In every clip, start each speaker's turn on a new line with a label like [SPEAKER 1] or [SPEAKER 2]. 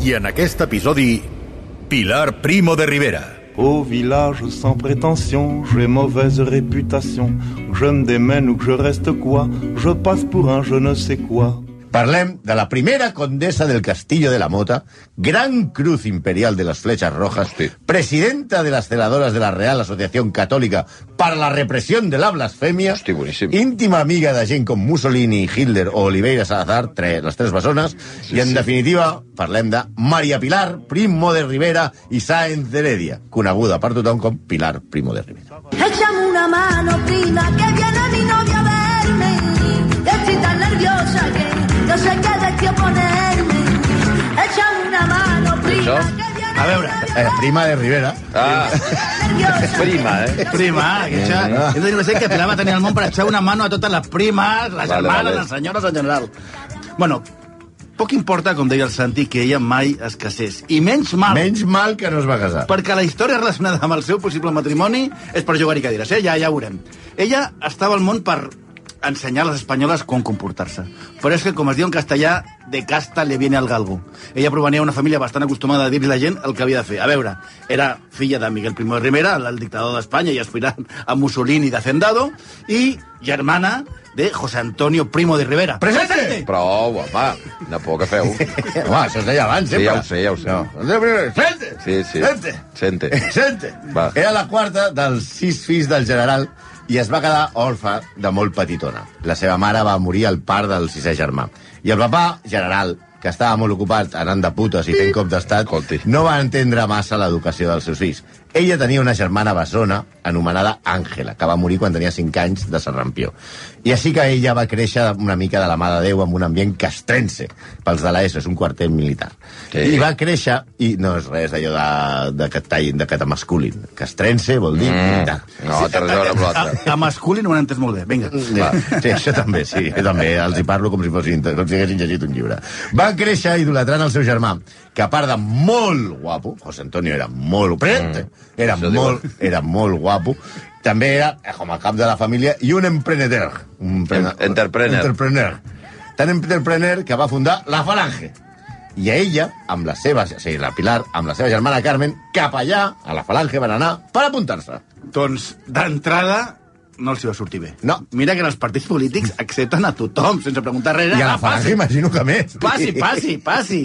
[SPEAKER 1] I en aquest episodi, Pilar Primo de Rivera.
[SPEAKER 2] Au village sans prétention, j'ai mauvaise réputation. Je me démène ou que je reste quoi, je passe pour un je ne sais quoi.
[SPEAKER 3] Parlem de la primera condesa del Castillo de la Mota, gran cruz imperial de las flechas rojas, presidenta de las celadoras de la Real Asociación Católica para la represión de la blasfemia, íntima amiga de gent com Mussolini, Hitler o Oliveira Salazar, tre, les tres bessones, i en definitiva parlem de Maria Pilar Primo de Rivera i Sáenz de Heredia, coneguda per tothom com Pilar Primo de Rivera.
[SPEAKER 4] Échame una mano, prima, que viene mi novia a verme. Estoy tan nerviosa no sé qué destino ponerme. Échame una mano, prima,
[SPEAKER 5] Això?
[SPEAKER 4] que viene
[SPEAKER 6] A veure,
[SPEAKER 3] Eh, prima de Rivera.
[SPEAKER 5] Ah, prima, eh?
[SPEAKER 6] prima, que això... És no sé que Pilar va tenir el món per echar una mano a totes les primes, les
[SPEAKER 5] Vale,
[SPEAKER 6] germanes,
[SPEAKER 5] vale.
[SPEAKER 6] les senyores en general. Bueno, poc importa, com deia el Santi, que ella mai es casés. I menys mal,
[SPEAKER 3] Menys mal que no es va casar.
[SPEAKER 6] perquè la història relacionada amb el seu possible matrimoni és per jugar-hi cadires, eh? Ja, ja ho veurem. Ella estava al món per ensenyar a les espanyoles com comportar-se. Però és que, com es diu en castellà, de casta le viene al galgo. Ella provenia d'una família bastant acostumada a dir la gent el que havia de fer. A veure, era filla de Miguel I de Rivera, el dictador d'Espanya i aspirant a Mussolini de Hacendado, i germana de José Antonio Primo de Rivera.
[SPEAKER 3] Presente!
[SPEAKER 5] Prou, home, de por que feu.
[SPEAKER 3] Home, això es deia abans,
[SPEAKER 5] Sí,
[SPEAKER 3] sempre.
[SPEAKER 5] ja ho sé, ja ho sé.
[SPEAKER 3] No. Sente!
[SPEAKER 5] Sí, sí.
[SPEAKER 3] Sente!
[SPEAKER 5] Sente.
[SPEAKER 3] Sente!
[SPEAKER 5] Va.
[SPEAKER 3] Era la quarta dels sis fills del general i es va quedar orfa de molt petitona. La seva mare va morir al part del sisè germà. I el papà, general, que estava molt ocupat anant de putes i fent cop d'estat, no va entendre massa l'educació dels seus fills. Ella tenia una germana bessona anomenada Àngela, que va morir quan tenia 5 anys de serrampió. I així que ella va créixer una mica de la mà de Déu amb un ambient castrense. Pels de l'ESO, és un quartet militar.
[SPEAKER 5] Sí.
[SPEAKER 3] I va créixer, i no és res d'allò de, de, que tall, de catamasculin. Castrense vol dir militar.
[SPEAKER 5] No, té res a veure amb l'altre.
[SPEAKER 6] A, a masculí no ho he entès molt bé. Vinga.
[SPEAKER 3] Va. Sí, això també, sí. Jo també els hi parlo com si, fossin, com si haguessin llegit un llibre. Va créixer idolatrant el seu germà, que a part de molt guapo, José Antonio era molt... Presente, era,
[SPEAKER 5] Això
[SPEAKER 3] molt, era molt guapo, també era, eh, com a cap de la família, i un emprenedor. Un
[SPEAKER 5] En- entrepreneur.
[SPEAKER 3] Entrepreneur. Tan entrepreneur que va fundar la Falange. I a ella, amb la seva, o sigui, la Pilar, amb la seva germana Carmen, cap allà, a la Falange, van anar per apuntar-se.
[SPEAKER 6] Doncs, d'entrada, no els hi va sortir bé.
[SPEAKER 3] No.
[SPEAKER 6] Mira que els partits polítics accepten a tothom, sense preguntar res.
[SPEAKER 3] I a la
[SPEAKER 6] Ah,
[SPEAKER 3] Falange imagino que més.
[SPEAKER 6] passi, passi, passi.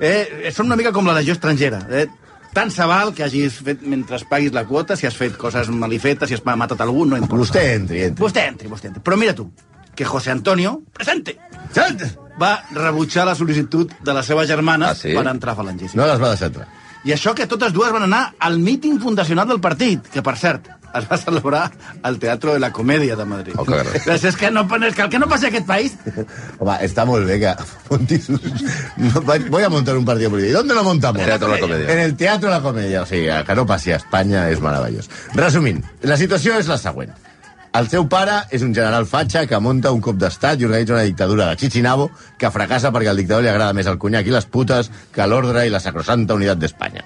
[SPEAKER 6] Eh, són una mica com la legió estrangera. Eh? Tant se val que hagis fet mentre paguis la quota, si has fet coses malifetes, si has matat algú, no importa.
[SPEAKER 3] Vostè entri, entri.
[SPEAKER 6] Vostè entri, vostè entri. Però mira tu, que José Antonio, presente,
[SPEAKER 3] Sent!
[SPEAKER 6] va rebutjar la sol·licitud de la seva germana
[SPEAKER 5] Ah, sí?
[SPEAKER 6] per entrar a Falange.
[SPEAKER 3] No les va deixar entrar.
[SPEAKER 6] I això que totes dues van anar al míting fundacional del partit, que, per cert, es va celebrar al Teatro de la Comèdia de Madrid.
[SPEAKER 5] Oh, que
[SPEAKER 6] és que, no, és que el que no passa a aquest país...
[SPEAKER 3] Home, está muy bé que montis... No, voy a montar un partido político. ¿Y dónde lo montamos?
[SPEAKER 5] Teatro de la Comedia.
[SPEAKER 3] En el Teatro de la Comedia. O sigui, que no passi a Espanya és meravellós. Resumint, la situació és la següent. El seu pare és un general fatxa que munta un cop d'estat i organitza una dictadura de Chichinabo que fracassa perquè al dictador li agrada més el conyac i les putes que l'ordre i la sacrosanta unitat d'Espanya.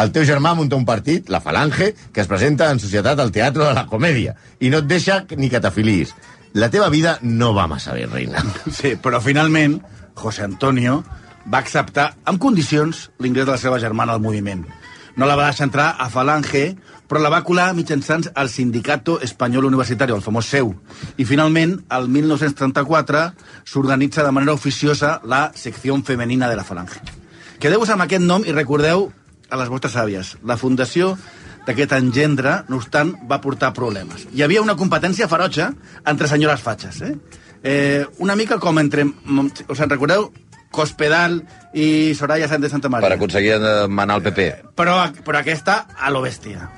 [SPEAKER 3] El teu germà munta un partit, la Falange, que es presenta en societat al Teatro de la Comèdia i no et deixa ni que t'afiliïs. La teva vida no va massa bé, reina.
[SPEAKER 6] Sí, però finalment, José Antonio va acceptar amb condicions l'ingrés de la seva germana al moviment. No la va deixar entrar a Falange, però la va colar mitjançant el Sindicato Espanyol Universitari, el famós SEU. I finalment, el 1934, s'organitza de manera oficiosa la secció femenina de la Falange. Quedeu-vos amb aquest nom i recordeu a les vostres àvies. La fundació d'aquest engendre, no obstant, va portar problemes. Hi havia una competència ferotge entre senyores fatxes, eh? eh una mica com entre... Us en recordeu? Cospedal i Soraya Sánchez de Santa Maria.
[SPEAKER 5] Per aconseguir eh, manar el PP.
[SPEAKER 6] Però, però aquesta a lo bèstia.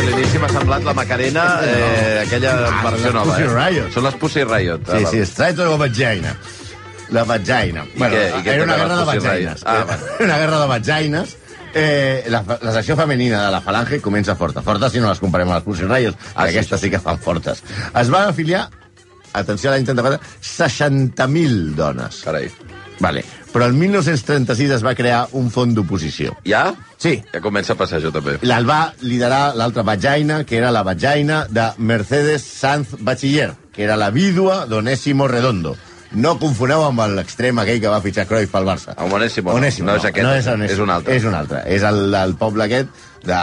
[SPEAKER 5] L'inici m'ha semblat la Macarena, eh, aquella versió
[SPEAKER 3] les
[SPEAKER 5] nova. Eh? Són les Pussy Riot.
[SPEAKER 3] Sí, sí, Straight or Vagina. La vagina.
[SPEAKER 5] I què- i què
[SPEAKER 3] era una guerra de vagines.
[SPEAKER 5] Riot? Ah,
[SPEAKER 3] Era una guerra de vagines. Eh, la, la secció femenina de la Falange comença forta. Forta si no les comparem amb les Pussy Riot,
[SPEAKER 5] Ah,
[SPEAKER 3] ah,
[SPEAKER 5] sí,
[SPEAKER 3] aquestes sí que fan fortes. Es van afiliar, atenció a l'any 34, 60.000 dones.
[SPEAKER 5] Carai.
[SPEAKER 3] Vale. Però el 1936 es va crear un font d'oposició.
[SPEAKER 5] Ja?
[SPEAKER 3] Sí,
[SPEAKER 5] Ja comença a passar això també.
[SPEAKER 3] el va liderar l'altra vagina, que era la vagina de Mercedes Sanz Bachiller, que era la vídua d'Onésimo Redondo. No confoneu amb l'extrem aquell que va fitxar Cruyff pel Barça.
[SPEAKER 5] Amb Onésimo, no.
[SPEAKER 3] Onésimo,
[SPEAKER 5] No és aquest,
[SPEAKER 3] no és, Onésimo,
[SPEAKER 5] és un altre.
[SPEAKER 3] És un altre. És el del poble aquest de,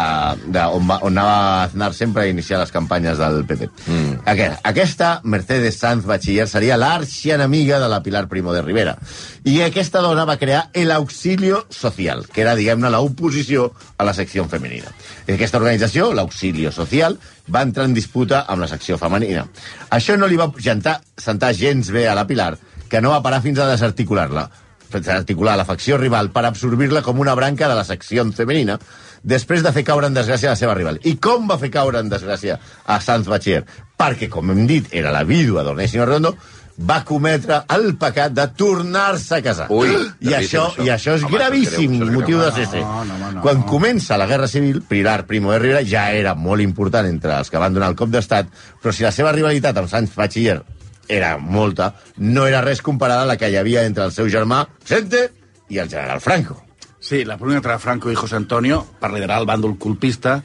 [SPEAKER 3] de, on, va, on anava Aznar sempre a iniciar les campanyes del PP. Mm. Aquest, aquesta, Mercedes Sanz Bachiller, seria l'arxienemiga de la Pilar Primo de Rivera. I aquesta dona va crear el Auxilio Social, que era, diguem-ne, l'oposició a la secció femenina. Aquesta organització, l'Auxilio Social, va entrar en disputa amb la secció femenina. Això no li va gentar, sentar gens bé a la Pilar, que no va parar fins a desarticular-la articular la facció rival per absorbir-la com una branca de la secció femenina després de fer caure en desgràcia la seva rival. I com va fer caure en desgràcia a Sanz Bachiller? Perquè, com hem dit, era la vídua d'Onésimo Redondo, va cometre el pecat de tornar-se a casar.
[SPEAKER 5] Ui,
[SPEAKER 3] I això,
[SPEAKER 5] això.
[SPEAKER 3] I això és
[SPEAKER 5] Home,
[SPEAKER 3] gravíssim,
[SPEAKER 5] això és greu, això és
[SPEAKER 3] motiu de. CC.
[SPEAKER 6] No, no, no,
[SPEAKER 3] Quan
[SPEAKER 6] no.
[SPEAKER 3] comença la Guerra Civil, Pilar Primo de Rivera ja era molt important entre els que van donar el cop d'estat, però si la seva rivalitat amb Sanz Bachiller era molta, no era res comparada a la que hi havia entre el seu germà, Sente, i el general Franco.
[SPEAKER 6] Sí, la pugna entre Franco i José Antonio per liderar el bàndol colpista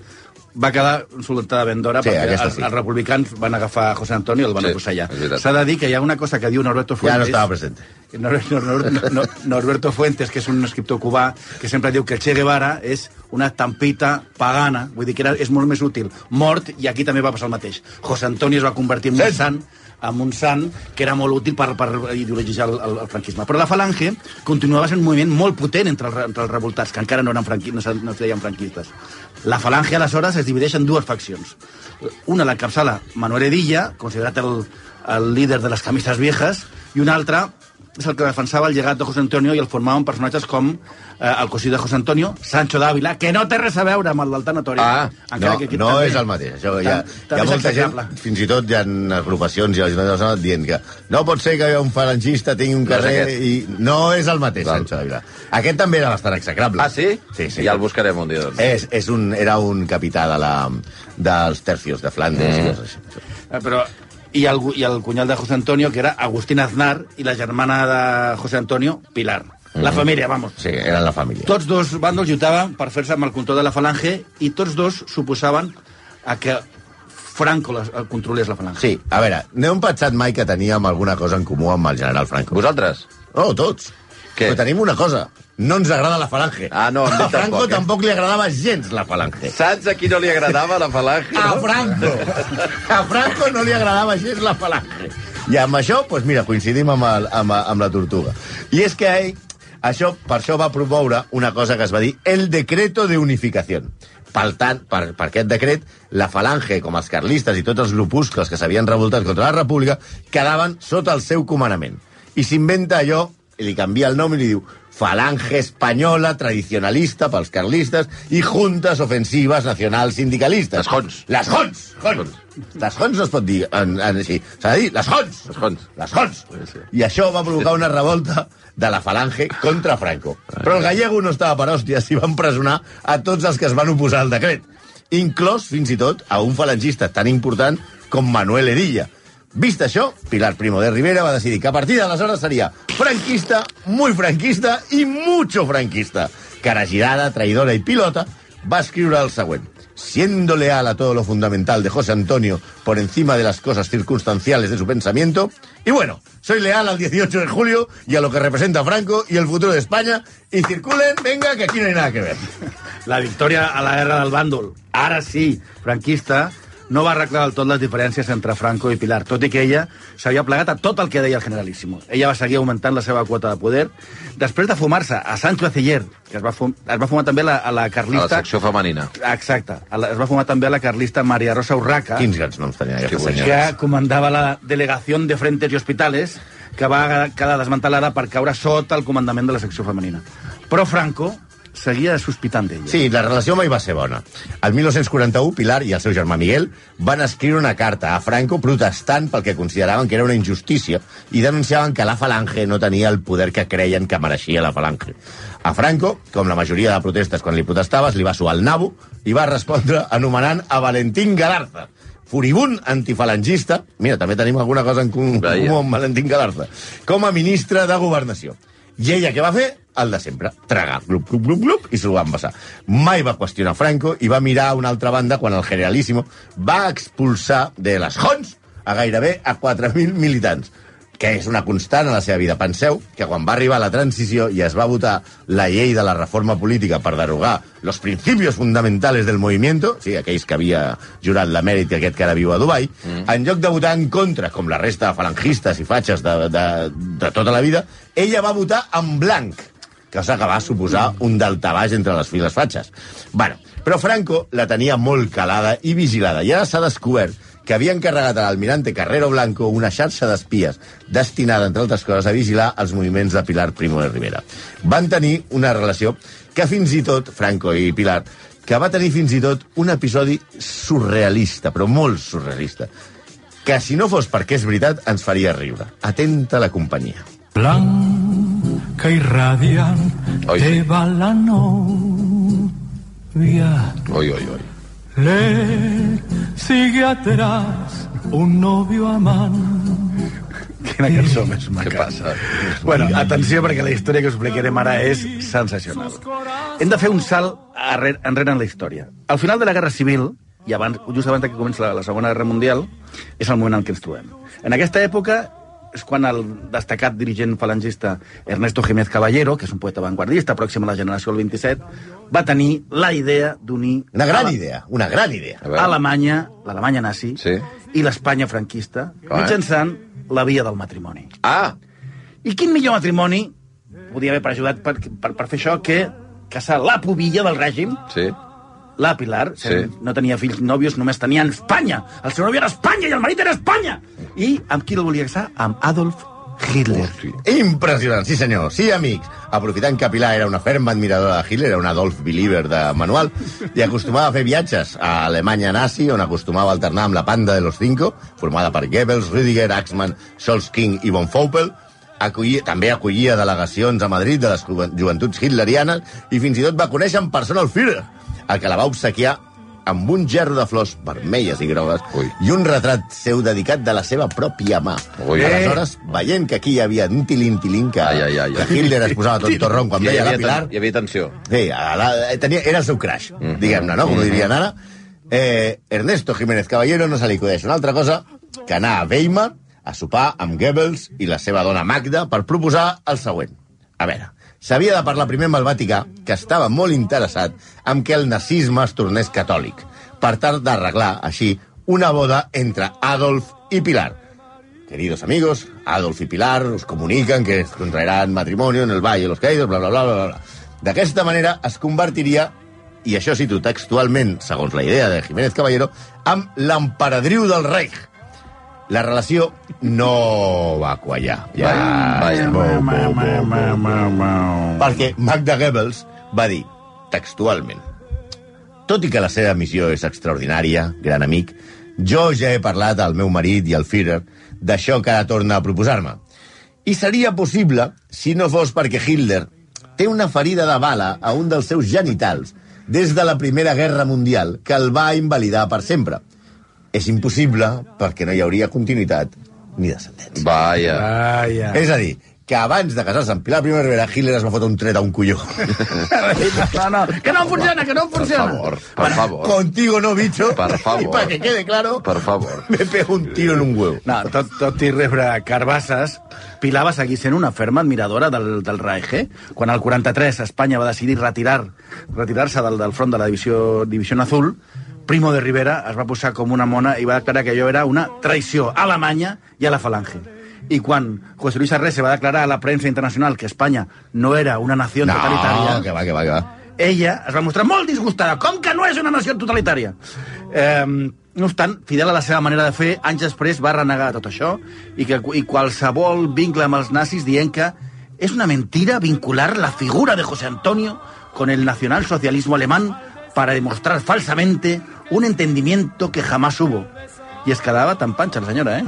[SPEAKER 6] va quedar soltada ben d'hora
[SPEAKER 3] Sí,
[SPEAKER 6] perquè els,
[SPEAKER 3] sí.
[SPEAKER 6] els republicans van agafar a José Antonio i el van
[SPEAKER 5] Sí, veritat.
[SPEAKER 6] S'ha de dir que hi ha una cosa que diu Norberto
[SPEAKER 3] Ja
[SPEAKER 6] Fuentes...
[SPEAKER 3] no estava present.
[SPEAKER 6] Nor Nor Nor Nor Norberto Fuentes, que és un escriptor cubà, que sempre diu que Che Guevara és una estampita pagana, vull dir que era, és molt més útil mort, i aquí també va passar el mateix. José Antonio es va convertir en un sant, en un sant que era molt útil per, per ideologitzar el, el, el franquisme. Però la Falange continuava sent un moviment molt potent entre, el, entre els revoltats, que encara no, eren franqui, no, no es deien franquistes. La Falange, aleshores, es divideix en dues faccions. Una l'encapçala Manuel Edilla, considerat el, el líder de les camises viejas, i una altra és el que defensava el llegat de José Antonio i el formaven personatges com eh, el cosí de José Antonio, Sancho d'Àvila, que no té res a veure amb el del tanatori.
[SPEAKER 3] Ah, no,
[SPEAKER 6] aquí
[SPEAKER 3] no
[SPEAKER 6] també-
[SPEAKER 3] és el mateix. Això, hi ha, hi
[SPEAKER 6] també
[SPEAKER 3] ha
[SPEAKER 6] és
[SPEAKER 3] molta gent, fins i tot hi ha agrupacions i l'Ajuntament de Barcelona dient que no pot ser que un falangista tingui un
[SPEAKER 5] No
[SPEAKER 3] carrer
[SPEAKER 5] aquest.
[SPEAKER 3] i no és el mateix,
[SPEAKER 5] Val.
[SPEAKER 3] Sancho Ávila. Aquest també era bastant execrable.
[SPEAKER 5] Ah, sí?
[SPEAKER 3] Sí, sí.
[SPEAKER 5] Ja el buscarem un dia, doncs.
[SPEAKER 3] És, és un, era un capità de la, dels tercios de Flandes. Mm.
[SPEAKER 6] Eh, però i el, i el cunyal de José Antonio, que era Agustín Aznar, i la germana de José Antonio, Pilar. La família, vamos.
[SPEAKER 3] Sí, eren la família.
[SPEAKER 6] Tots dos bàndols lluitaven per fer-se amb el control de la falange i tots dos suposaven a que Franco les, el controlés la falange.
[SPEAKER 3] Sí, a veure, no hem pensat mai que teníem alguna cosa en comú amb el general Franco.
[SPEAKER 5] Vosaltres?
[SPEAKER 3] No, tots.
[SPEAKER 5] Què?
[SPEAKER 3] Però tenim una cosa. No ens agrada la falange.
[SPEAKER 5] Ah, no, a
[SPEAKER 3] Franco
[SPEAKER 5] tampoc, eh?
[SPEAKER 3] tampoc li agradava gens la falange.
[SPEAKER 5] Saps a qui no li agradava la falange?
[SPEAKER 3] A Franco. A Franco no li agradava gens la falange. I amb això, doncs mira, coincidim amb, el, amb, amb la tortuga. I és que ell, això, per això va promoure una cosa que es va dir el decreto de unificació. Per tant, per, per aquest decret, la falange, com els carlistes i tots els grupuscles que s'havien revoltat contra la república, quedaven sota el seu comandament. I s'inventa allò, li canvia el nom i li diu Falange Espanyola Tradicionalista pels carlistes i Juntes Ofensives Nacionals Sindicalistes.
[SPEAKER 5] Les Jons.
[SPEAKER 3] Les Jons! Jons. Les Jons no es pot dir en, en, així. S'ha de dir les Jons!
[SPEAKER 5] Les Jons.
[SPEAKER 3] Les Jons!
[SPEAKER 5] Sí.
[SPEAKER 3] I això va provocar una revolta de la falange contra Franco. Però el gallego no estava per hòsties i va empresonar a tots els que es van oposar al decret, inclòs, fins i tot, a un falangista tan important com Manuel Edilla. Vist això, Pilar Primo de Rivera va decidir que a partir d'aleshores seria franquista, muy franquista i mucho franquista. Cara girada, traidora i pilota, va escriure el següent. Siendo leal a todo lo fundamental de José Antonio por encima de las cosas circunstanciales de su pensamiento. Y bueno, soy leal al 18 de julio y a lo que representa Franco y el futuro de España. Y circulen, venga, que aquí no hay nada que ver.
[SPEAKER 6] La victòria a la guerra del bàndol, ara sí, franquista, no va arreglar del tot les diferències entre Franco i Pilar, tot i que ella s'havia plegat a tot el que deia el Generalíssimo. Ella va seguir augmentant la seva quota de poder. Després de fumar-se a Sancho Aceller, que es va, fum, es va fumar també a la, a la
[SPEAKER 5] A la
[SPEAKER 6] carlista...
[SPEAKER 5] secció femenina.
[SPEAKER 6] Exacte. La, es va fumar també a la carlista Maria Rosa Urraca,
[SPEAKER 3] Quins grans noms tenia aquesta senyora.
[SPEAKER 6] que comandava la delegació de Frentes i Hospitales, que va quedar desmantelada per caure sota el comandament de la secció femenina. Però Franco seguia sospitant d'ella.
[SPEAKER 3] Sí, la relació mai va ser bona. El 1941, Pilar i el seu germà Miguel van escriure una carta a Franco protestant pel que consideraven que era una injustícia i denunciaven que la Falange no tenia el poder que creien que mereixia la Falange. A Franco, com la majoria de protestes quan li protestaves, li va suar el nabo i va respondre anomenant a Valentín Galarza, furibund antifalangista, mira, també tenim alguna cosa en comú amb Valentín Galarza, com a ministre de Governació. I ella què va fer? El de sempre, tragar, glup, glup, glup, glup, i s'ho va empassar. Mai va qüestionar Franco i va mirar a una altra banda quan el Generalíssimo va expulsar de les Jons a gairebé a 4.000 militants que és una constant a la seva vida. Penseu que quan va arribar la transició i es va votar la llei de la reforma política per derogar los principios fundamentales del movimiento, sí, aquells que havia jurat l'emèrit aquest que ara viu a Dubai, mm. en lloc de votar en contra, com la resta de falangistes i fatxes de, de, de tota la vida, ella va votar en blanc, cosa que va suposar un daltabaix entre les files fatxes. Bueno, però Franco la tenia molt calada i vigilada, i ara s'ha descobert que havia encarregat a l'almirante Carrero Blanco una xarxa d'espies destinada, entre altres coses, a vigilar els moviments de Pilar Primo de Rivera. Van tenir una relació que fins i tot, Franco i Pilar, que va tenir fins i tot un episodi surrealista, però molt surrealista, que si no fos perquè és veritat ens faria riure. Atenta la companyia.
[SPEAKER 7] Blanca y radiante
[SPEAKER 5] Ay, sí.
[SPEAKER 7] va la novia.
[SPEAKER 5] Oi, oi, oi.
[SPEAKER 7] Le sigue atrás un novio amante.
[SPEAKER 6] Quina cançó més maca.
[SPEAKER 5] Què passa?
[SPEAKER 6] Bueno, atenció, perquè la història que us explicarem ara és sensacional. Hem de fer un salt enrere en la història. Al final de la Guerra Civil, i abans, just abans que comença la, la Segona Guerra Mundial, és el moment en què ens trobem. En aquesta època és quan el destacat dirigent falangista Ernesto Jiménez Caballero, que és un poeta vanguardista pròxim a la generació del 27, va tenir la idea d'unir
[SPEAKER 3] Una gran
[SPEAKER 6] la-
[SPEAKER 3] idea, una gran idea.
[SPEAKER 6] Alemanya, l'Alemanya nazi,
[SPEAKER 5] Sí.
[SPEAKER 6] i l'Espanya franquista,
[SPEAKER 5] Clar.
[SPEAKER 6] mitjançant la via del matrimoni.
[SPEAKER 5] Ah,
[SPEAKER 6] I quin millor matrimoni podia haver per ajudat per, per, per fer això que casar la pubilla del règim,
[SPEAKER 5] sí.
[SPEAKER 6] La Pilar,
[SPEAKER 5] Sí.
[SPEAKER 6] no tenia fills nòvios, només tenia en Espanya. El seu nòvio era Espanya i el marit era Espanya. I amb qui el volia casar? Amb Adolf Hitler.
[SPEAKER 5] Hosti.
[SPEAKER 3] Impressionant, sí senyor, sí amics. Aprofitant que Pilar era una ferma admiradora de Hitler, era un Adolf Believer de manual, i acostumava a fer viatges a Alemanya nazi, on acostumava a alternar amb la panda de los cinco, formada per Goebbels, Rüdiger, Axmann, Scholz King i von Faupel, acollia, també acollia delegacions a Madrid de les joventuts hitlerianes i fins i tot va conèixer en persona el Führer, el que la va obsequiar amb un gerro de flors vermelles i grogues
[SPEAKER 5] Ui.
[SPEAKER 3] i un retrat seu dedicat de la seva pròpia mà.
[SPEAKER 5] Ui.
[SPEAKER 3] Aleshores, veient que aquí hi havia un tilin-tilin que,
[SPEAKER 5] Ai, ai, ai,
[SPEAKER 3] que Hitler es posava tot torrón quan veia la Pilar,
[SPEAKER 5] hi havia tensió.
[SPEAKER 3] sí, a la, tenia, era el seu crash,
[SPEAKER 5] Mhm.
[SPEAKER 3] diguem-ne, no? Com ho dirien ara. Eh, Ernesto Jiménez Caballero no se li acudeix una altra cosa que anar a Weimar a sopar amb Goebbels i la seva dona Magda per proposar el següent. A veure, s'havia de parlar primer amb el Vaticà, que estava molt interessat en que el nazisme es tornés catòlic, per tal d'arreglar, així, una boda entre Adolf i Pilar. Queridos amigos, Adolf y Pilar os comunican que contraerán matrimonio en el Valle de los Caídos, bla, bla, bla, bla, bla. D'aquesta manera es convertiria, i això cito textualment, segons la idea de Jiménez Caballero, amb l'emperadriu del Reich. La relació no va quallar. Ja,
[SPEAKER 5] Vaja.
[SPEAKER 3] Perquè Magda Goebbels va dir, textualment, tot i que la seva missió és extraordinària, gran amic, jo ja he parlat al meu marit i al Führer d'això que ara torna a proposar-me. I seria possible si no fos perquè Hitler té una ferida de bala a un dels seus genitals des de la Primera Guerra Mundial que el va invalidar per sempre. És impossible perquè no hi hauria continuïtat ni descendència.
[SPEAKER 5] Vaja.
[SPEAKER 6] Vaja.
[SPEAKER 3] És a dir, que abans de casar-se amb Pilar Primera Rivera, Hitler es va fotre un tret a un colló.
[SPEAKER 6] No, no, que no funciona, que no
[SPEAKER 5] Per
[SPEAKER 6] funciona.
[SPEAKER 5] favor, per favor.
[SPEAKER 3] Contigo no, bicho.
[SPEAKER 5] Per favor.
[SPEAKER 3] Y para que quede claro,
[SPEAKER 5] Per favor.
[SPEAKER 3] me pego un tiro en un huevo.
[SPEAKER 6] No, tot, tot i rebre carbasses, Pilar va seguir sent una ferma admiradora del, del Reich. Eh? Quan al 43 Espanya va decidir retirar retirar-se del, del front de la divisió, divisió Azul, Primo de Rivera es va posar com una mona i va declarar que allò era una traïció a Alemanya i a la Falange. I quan José Luis Arrese va declarar a la premsa internacional que Espanya no era una nació
[SPEAKER 3] No,
[SPEAKER 6] totalitària...
[SPEAKER 3] que va, que va, que va.
[SPEAKER 6] ella es va mostrar molt disgustada. Com que no és una nació totalitària? Eh, no obstant, fidel a la seva manera de fer, anys després va renegar tot això i, que, i qualsevol vincle amb els nazis dient que és una mentira vincular la figura de José Antonio con el nacionalsocialismo alemán para demostrar falsamente un entendimiento que jamás hubo. Y es que daba tan pancha la señora, ¿eh?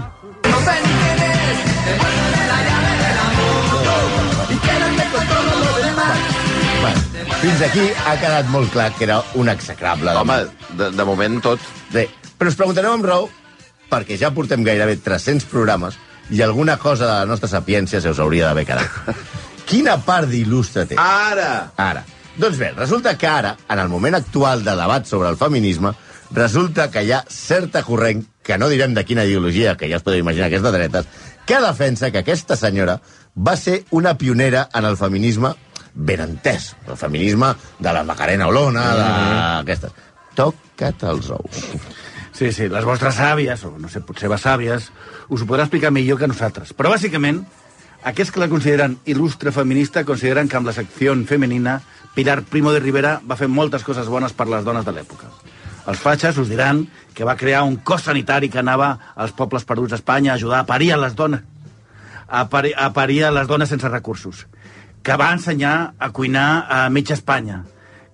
[SPEAKER 3] Bueno, fins aquí ha quedat molt clar que era un execrable.
[SPEAKER 5] Home, de, de moment tot.
[SPEAKER 3] Bé, però us preguntareu amb raó, perquè ja portem gairebé 300 programes i alguna cosa de la nostra sapiència se us hauria d'haver quedat. Quina part d'il·lustre té?
[SPEAKER 5] Ara!
[SPEAKER 3] Ara. Doncs bé, resulta que ara, en el moment actual de debat sobre el feminisme, resulta que hi ha certa corrent, que no direm de quina ideologia, que ja us podeu imaginar que és de dretes, que defensa que aquesta senyora va ser una pionera en el feminisme ben entès. El feminisme de la Macarena Olona, d'aquestes. Toca't els ous.
[SPEAKER 6] Sí, sí, les vostres àvies, o no sé, potser les àvies, us ho podrà explicar millor que nosaltres. Però, bàsicament, aquests que la consideren il·lustre feminista consideren que amb la secció femenina Pilar Primo de Rivera va fer moltes coses bones per les dones de l'època. Els fatxes us diran que va crear un cos sanitari que anava als pobles perduts d'Espanya a ajudar a parir a les dones a parir, a parir a les dones sense recursos, que va ensenyar a cuinar a mitja Espanya,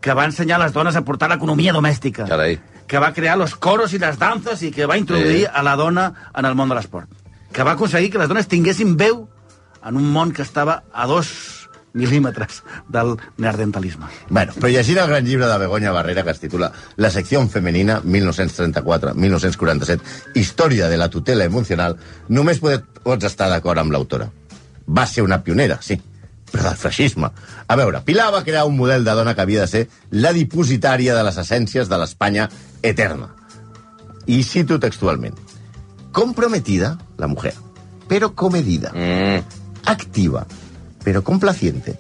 [SPEAKER 6] que va ensenyar a les dones a portar l'economia domèstica,
[SPEAKER 5] Carai.
[SPEAKER 6] que va crear los coros i les danses i que va introduir
[SPEAKER 5] Sí.
[SPEAKER 6] a la dona en el món de l'esport. Que va aconseguir que les dones tinguessin veu en un món que estava a dos mil·límetres del neandertalisme.
[SPEAKER 3] Bueno, però llegint el gran llibre de Begoña Barrera que es titula La secció femenina 1934-1947 Història de la tutela emocional només pots estar d'acord amb l'autora. Va ser una pionera, sí, però del feixisme. A veure, Pilar va crear un model de dona que havia de ser la dipositària de les essències de l'Espanya eterna. I cito textualment. Comprometida, la mujer, pero comedida.
[SPEAKER 5] Mm.
[SPEAKER 3] Activa, pero complaciente.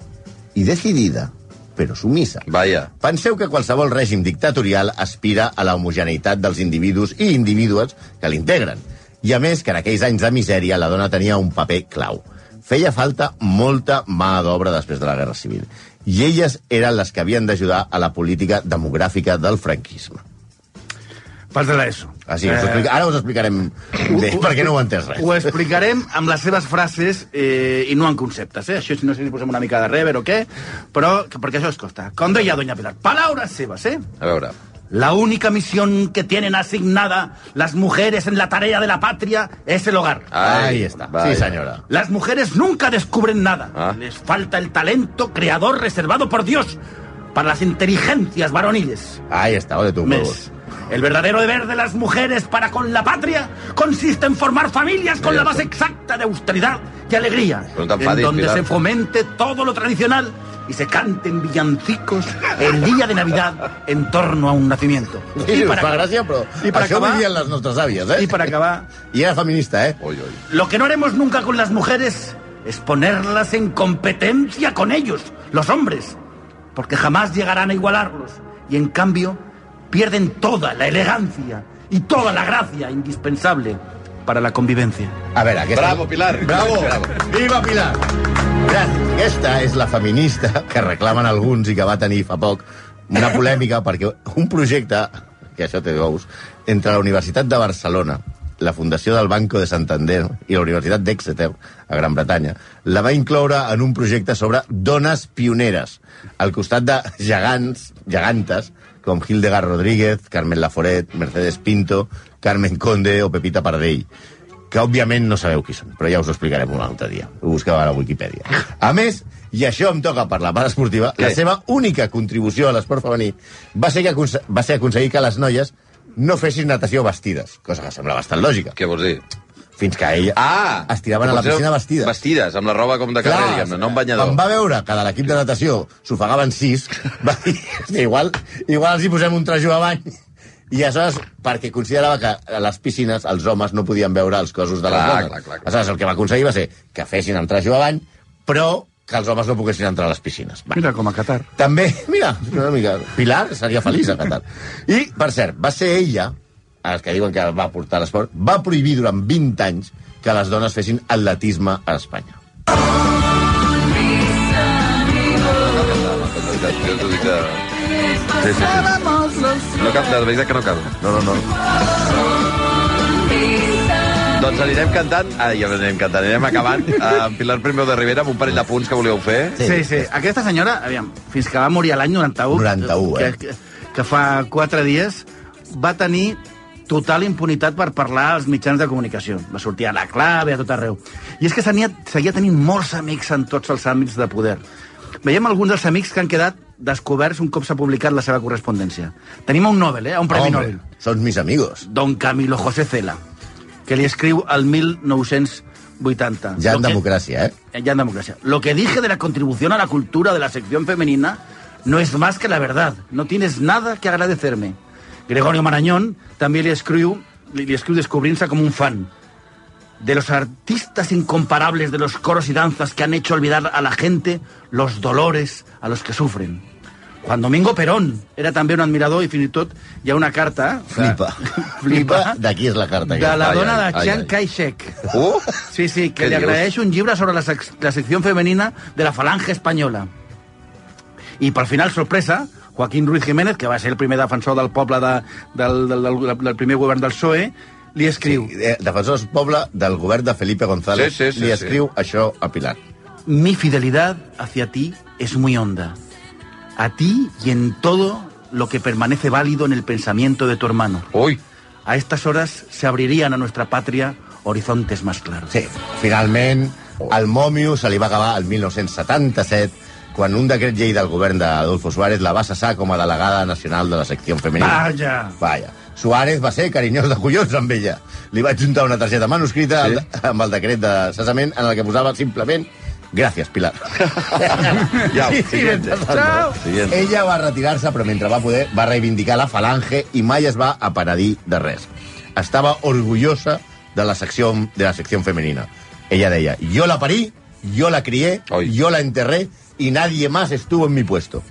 [SPEAKER 3] Y decidida, però sumisa.
[SPEAKER 5] Vaja.
[SPEAKER 3] Penseu que qualsevol règim dictatorial aspira a la homogeneïtat dels individus i individues que l'integren. I a més que en aquells anys de misèria la dona tenia un paper clau. Feia falta molta mà d'obra després de la Guerra Civil. I elles eren les que havien d'ajudar a la política demogràfica del franquisme.
[SPEAKER 6] Pas de l'ESO.
[SPEAKER 3] Així, us explica... ara us explicarem bé, perquè no ho he entès res.
[SPEAKER 6] Ho explicarem amb les seves frases eh, i no en conceptes, eh? Això no sé si posem una mica de rever o què, però perquè això es costa. Com deia doña Pilar, palabras seves, eh?
[SPEAKER 5] A veure.
[SPEAKER 6] La única misión que tienen asignada las mujeres en la tarea de la patria es el hogar.
[SPEAKER 3] Ahí està.
[SPEAKER 5] vaja.
[SPEAKER 3] Sí, senyora.
[SPEAKER 6] Las mujeres nunca descubren nada.
[SPEAKER 5] Ah.
[SPEAKER 6] Les falta el talento creador reservado por Dios para las inteligencias varoniles.
[SPEAKER 3] Ahí està, ole tu,
[SPEAKER 6] Mes. El verdadero deber de las mujeres para con la patria consiste en formar familias con la base exacta de austeridad y alegría,
[SPEAKER 5] te
[SPEAKER 6] en donde se fomente todo lo tradicional y se canten villancicos el día de Navidad en torno a un nacimiento.
[SPEAKER 3] Sí, us fa
[SPEAKER 6] acabar-
[SPEAKER 3] gràcia, però
[SPEAKER 6] per
[SPEAKER 3] això
[SPEAKER 6] acabar-
[SPEAKER 3] les nostres àvies, eh?
[SPEAKER 6] y para acabar,
[SPEAKER 3] I era feminista, eh?
[SPEAKER 6] Lo que no haremos nunca con las mujeres es ponerlas en competencia con ellos, los hombres, porque jamás llegarán a igualarlos y en cambio pierden toda la elegancia y toda la gracia indispensable para la convivencia.
[SPEAKER 3] A veure, aquesta...
[SPEAKER 5] Bravo, Pilar.
[SPEAKER 3] Bravo!
[SPEAKER 5] Bravo.
[SPEAKER 3] Viva Pilar! Gràcies. Aquesta és la feminista que reclamen alguns i que va tenir fa poc una polèmica perquè un projecte, que això té ous, entre la Universitat de Barcelona, la Fundació del Banco de Santander i la Universitat d'Exeter, a Gran Bretanya, la va incloure en un projecte sobre dones pioneres, al costat de gegants, gegantes, com Hildegard Rodríguez, Carmen Laforet, Mercedes Pinto, Carmen Conde o Pepita Pardell que òbviament no sabeu qui són, però ja us ho explicarem un altre dia. Ho busqueu a la Wikipedia. A més, i això em toca per la part esportiva,
[SPEAKER 5] Què?
[SPEAKER 3] la seva única contribució a l'esport femení va ser, que va ser aconseguir que les noies no fessin natació vestides, cosa que sembla bastant lògica.
[SPEAKER 5] Què vols dir?
[SPEAKER 3] Fins que ella
[SPEAKER 5] Ah!
[SPEAKER 3] es tiraven a la piscina vestides.
[SPEAKER 5] Vestides, amb la roba com de carrer, diguem-ne, no un banyador.
[SPEAKER 3] Quan va veure que de l'equip de natació s'ofegaven sis, va dir, "Hòstia, igual, igual els hi posem un trajo a bany. I aleshores, perquè considerava que a les piscines els homes no podien veure els cossos de les
[SPEAKER 5] Clar,
[SPEAKER 3] dones.
[SPEAKER 5] clar, clar, clar.
[SPEAKER 3] Aleshores, el que va aconseguir va ser que fessin el trajo a bany, però que els homes no poguessin entrar a les piscines. Va.
[SPEAKER 6] Mira, com a Qatar.
[SPEAKER 3] També, mira, una mica... Pilar seria feliç a Qatar. I, per cert, va ser ella, els que diuen que va portar l'esport, va prohibir durant 20 anys que les dones fessin atletisme a Espanya.
[SPEAKER 5] Jo t'ho dic de... Sí, sí, sí. No cap, de veritat que no cal.
[SPEAKER 3] No, no, no.
[SPEAKER 5] Doncs anirem cantant, ah, ja anirem cantant, anirem acabant amb Pilar Primeu de Rivera amb un parell de punts que volíeu fer.
[SPEAKER 6] Sí, sí. Aquesta senyora, aviam, fins que va morir l'any 91,
[SPEAKER 3] 91, eh?
[SPEAKER 6] que, que, que fa quatre dies, va tenir total impunitat per parlar als mitjans de comunicació. Va sortir a la clave, a tot arreu. I és que seguia, seguia tenint molts amics en tots els àmbits de poder. Veiem alguns dels amics que han quedat descoberts un cop s'ha publicat la seva correspondència. Tenim un Nobel, eh? un Premi
[SPEAKER 3] Hombre,
[SPEAKER 6] Nobel.
[SPEAKER 3] Són mis amigos.
[SPEAKER 6] Don Camilo José Cela, que li escriu al 1980.
[SPEAKER 3] Ja en
[SPEAKER 6] Lo que-
[SPEAKER 3] democràcia, eh?
[SPEAKER 6] Eh, Ya en democracia. Lo que dije de la contribución a la cultura de la sección femenina no es más que la verdad. No tienes nada que agradecerme. Gregorio Marañón també li escriu, li, li escriu descobrint-se com un fan de los artistas incomparables de los coros y danzas que han hecho olvidar a la gente los dolores a los que sufren. Juan Domingo Perón era també un admirador i fins i tot hi ha una carta...
[SPEAKER 3] Flipa. Flipa. D'aquí és la carta.
[SPEAKER 6] de la
[SPEAKER 5] Ai,
[SPEAKER 6] dona
[SPEAKER 5] ai,
[SPEAKER 6] de Chiang
[SPEAKER 5] ai.
[SPEAKER 6] Kai-shek.
[SPEAKER 5] Uh!
[SPEAKER 6] Sí, sí, que le
[SPEAKER 5] dius?
[SPEAKER 6] agradece un llibre sobre la, sec la sección femenina de la falange espanyola. I per final, sorpresa, Joaquín Ruiz Jiménez, que va ser el primer defensor del poble de, del, del, del, del primer govern del PSOE, li escriu
[SPEAKER 3] Eh, Defensors Poble del govern de Felipe González
[SPEAKER 5] Sí, sí, sí,
[SPEAKER 3] li
[SPEAKER 5] sí.
[SPEAKER 3] escriu això a Pilar.
[SPEAKER 6] Mi fidelidad hacia ti es muy honda. A ti y en todo lo que permanece válido en el pensamiento de tu hermano.
[SPEAKER 5] Ui!
[SPEAKER 6] A estas horas se abrirían a nuestra patria horizontes más claros.
[SPEAKER 3] Sí, finalment, el mòmio se li va acabar el 1977 quan un decret llei del govern d'Adolfo Suárez la va cessar com a delegada nacional de la secció femenina.
[SPEAKER 6] Vaja!
[SPEAKER 3] Vaja. Suárez va ser carinyós de collons amb ella. Li vaig juntar una targeta manuscrita
[SPEAKER 5] Sí?
[SPEAKER 3] amb el decret de cessament en el que posava simplement Gràcies, Pilar.
[SPEAKER 5] Ja,
[SPEAKER 3] Sí,
[SPEAKER 5] siguiente. Siguiente.
[SPEAKER 3] Ella va retirar-se, però mentre va poder, va reivindicar la falange i mai es va apenedir de res. Estava orgullosa de la secció, de la secció femenina. Ella deia, yo la parí, yo la crié,
[SPEAKER 5] Oi.
[SPEAKER 3] yo la enterré y nadie más estuvo en mi puesto.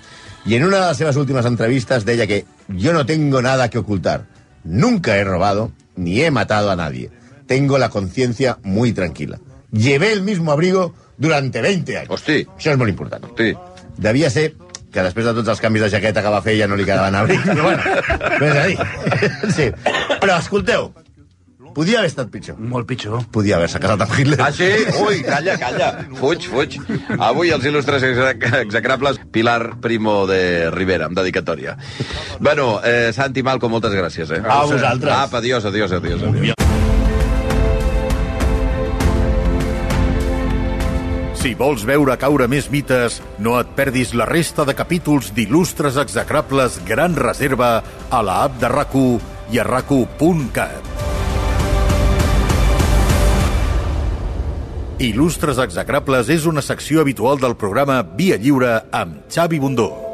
[SPEAKER 3] Y en una de las últimas entrevistas deia que yo no tengo nada que ocultar. Nunca he robado ni he matado a nadie. Tengo la conciencia muy tranquila. Llevé el mismo abrigo durante 20 años.
[SPEAKER 5] Hosti.
[SPEAKER 3] Això és molt important.
[SPEAKER 5] Sí.
[SPEAKER 3] Devia ser que després de tots els canvis de jaqueta que va fer ja no li quedaven abrics, però bueno, ves a dir. Sí. Però escolteu, podia haver estat pitjor.
[SPEAKER 6] Molt pitjor.
[SPEAKER 3] Podia haver-se casat amb Hitler.
[SPEAKER 5] Ah, sí? Ui, calla, calla. Fuig, fuig. Avui els il·lustres exec execrables Pilar Primo de Rivera, amb dedicatòria. Bueno, eh, Santi Malco, moltes gràcies, eh?
[SPEAKER 3] A vosaltres.
[SPEAKER 5] Apa, adiós, adiós, adiós. adiós.
[SPEAKER 1] Si vols veure caure més mites, no et perdis la resta de capítols d'il·lustres execrables Gran Reserva a la app de rac i a rac Il·lustres execrables és una secció habitual del programa Via Lliure amb Xavi Bundó.